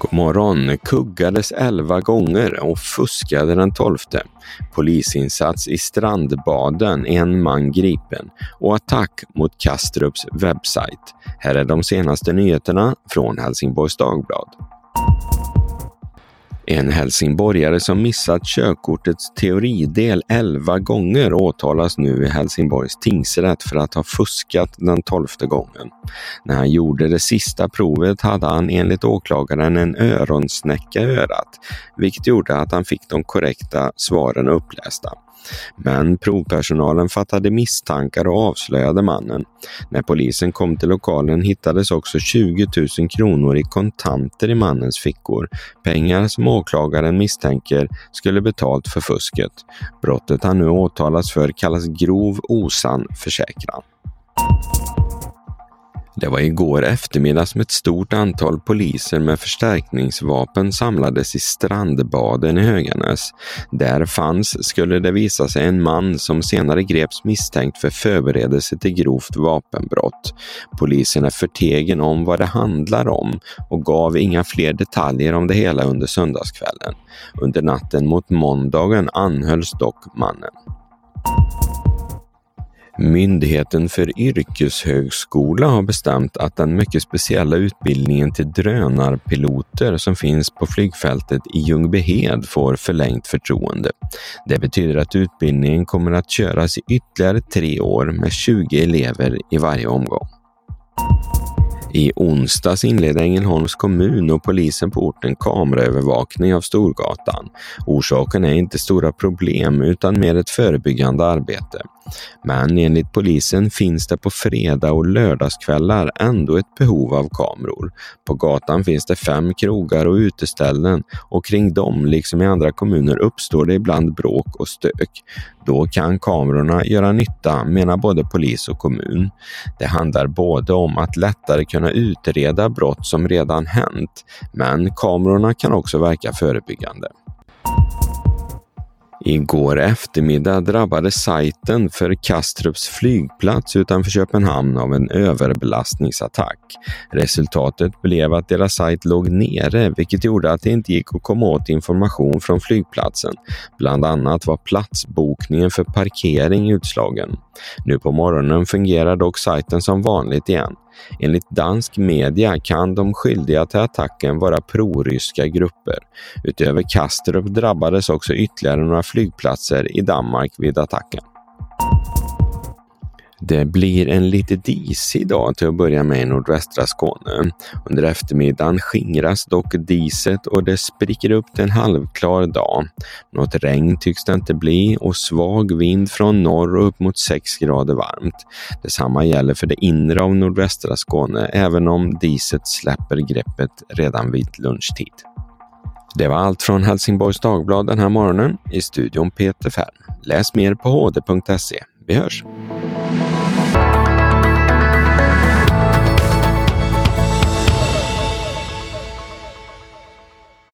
God morgon! Kuggades 11 gånger och fuskade den 12. Polisinsats i Strandbaden, en man gripen och attack mot Kastrups webbsajt. Här är de senaste nyheterna från Helsingborgs Dagblad. En helsingborgare som missat körkortets teoridel 11 gånger åtalas nu i Helsingborgs tingsrätt för att ha fuskat den tolfte gången. När han gjorde det sista provet hade han enligt åklagaren en öronsnäcka i örat, vilket gjorde att han fick de korrekta svaren upplästa. Men provpersonalen fattade misstankar och avslöjade mannen. När polisen kom till lokalen hittades också 20 000 kronor i kontanter i mannens fickor. Pengar som åklagaren misstänker skulle betalt för fusket. Brottet han nu åtalas för kallas grov osann försäkran. Det var igår eftermiddag som ett stort antal poliser med förstärkningsvapen samlades i Strandbaden i Höganäs. Där fanns, skulle det visa sig, en man som senare greps misstänkt för förberedelse till grovt vapenbrott. Polisen är förtegen om vad det handlar om och gav inga fler detaljer om det hela under söndagskvällen. Under natten mot måndagen anhölls dock mannen. Myndigheten för yrkeshögskola har bestämt att den mycket speciella utbildningen till drönarpiloter som finns på flygfältet i Ljungbyhed får förlängt förtroende. Det betyder att utbildningen kommer att köras i ytterligare tre år med 20 elever i varje omgång. I onsdags inledde Ängelholms kommun och polisen på orten kameraövervakning av Storgatan. Orsaken är inte stora problem utan mer ett förebyggande arbete. Men enligt polisen finns det på fredag och lördagskvällar ändå ett behov av kameror. På gatan finns det fem krogar och uteställen och kring dem, liksom i andra kommuner, uppstår det ibland bråk och stök. Då kan kamerorna göra nytta, menar både polis och kommun. Det handlar både om att lättare kunna kunna utreda brott som redan hänt, men kamerorna kan också verka förebyggande. Igår eftermiddag drabbades sajten för Kastrups flygplats utanför Köpenhamn av en överbelastningsattack. Resultatet blev att deras sajt låg nere, vilket gjorde att det inte gick att komma åt information från flygplatsen. Bland annat var platsbokningen för parkering utslagen. Nu på morgonen fungerar dock sajten som vanligt igen. Enligt dansk media kan de skyldiga till attacken vara proryska grupper. Utöver Kastrup drabbades också ytterligare några flygplatser i Danmark vid attacken. Det blir en lite disig dag till att börja med i nordvästra Skåne. Under eftermiddagen skingras dock diset och det spricker upp till en halvklar dag. Något regn tycks det inte bli och svag vind från norr och upp mot 6 grader varmt. Detsamma gäller för det inre av nordvästra Skåne, även om diset släpper greppet redan vid lunchtid. Det var allt från Helsingborgs Dagblad den här morgonen. I studion Peter Färm. Läs mer på hd.se. Vi hörs!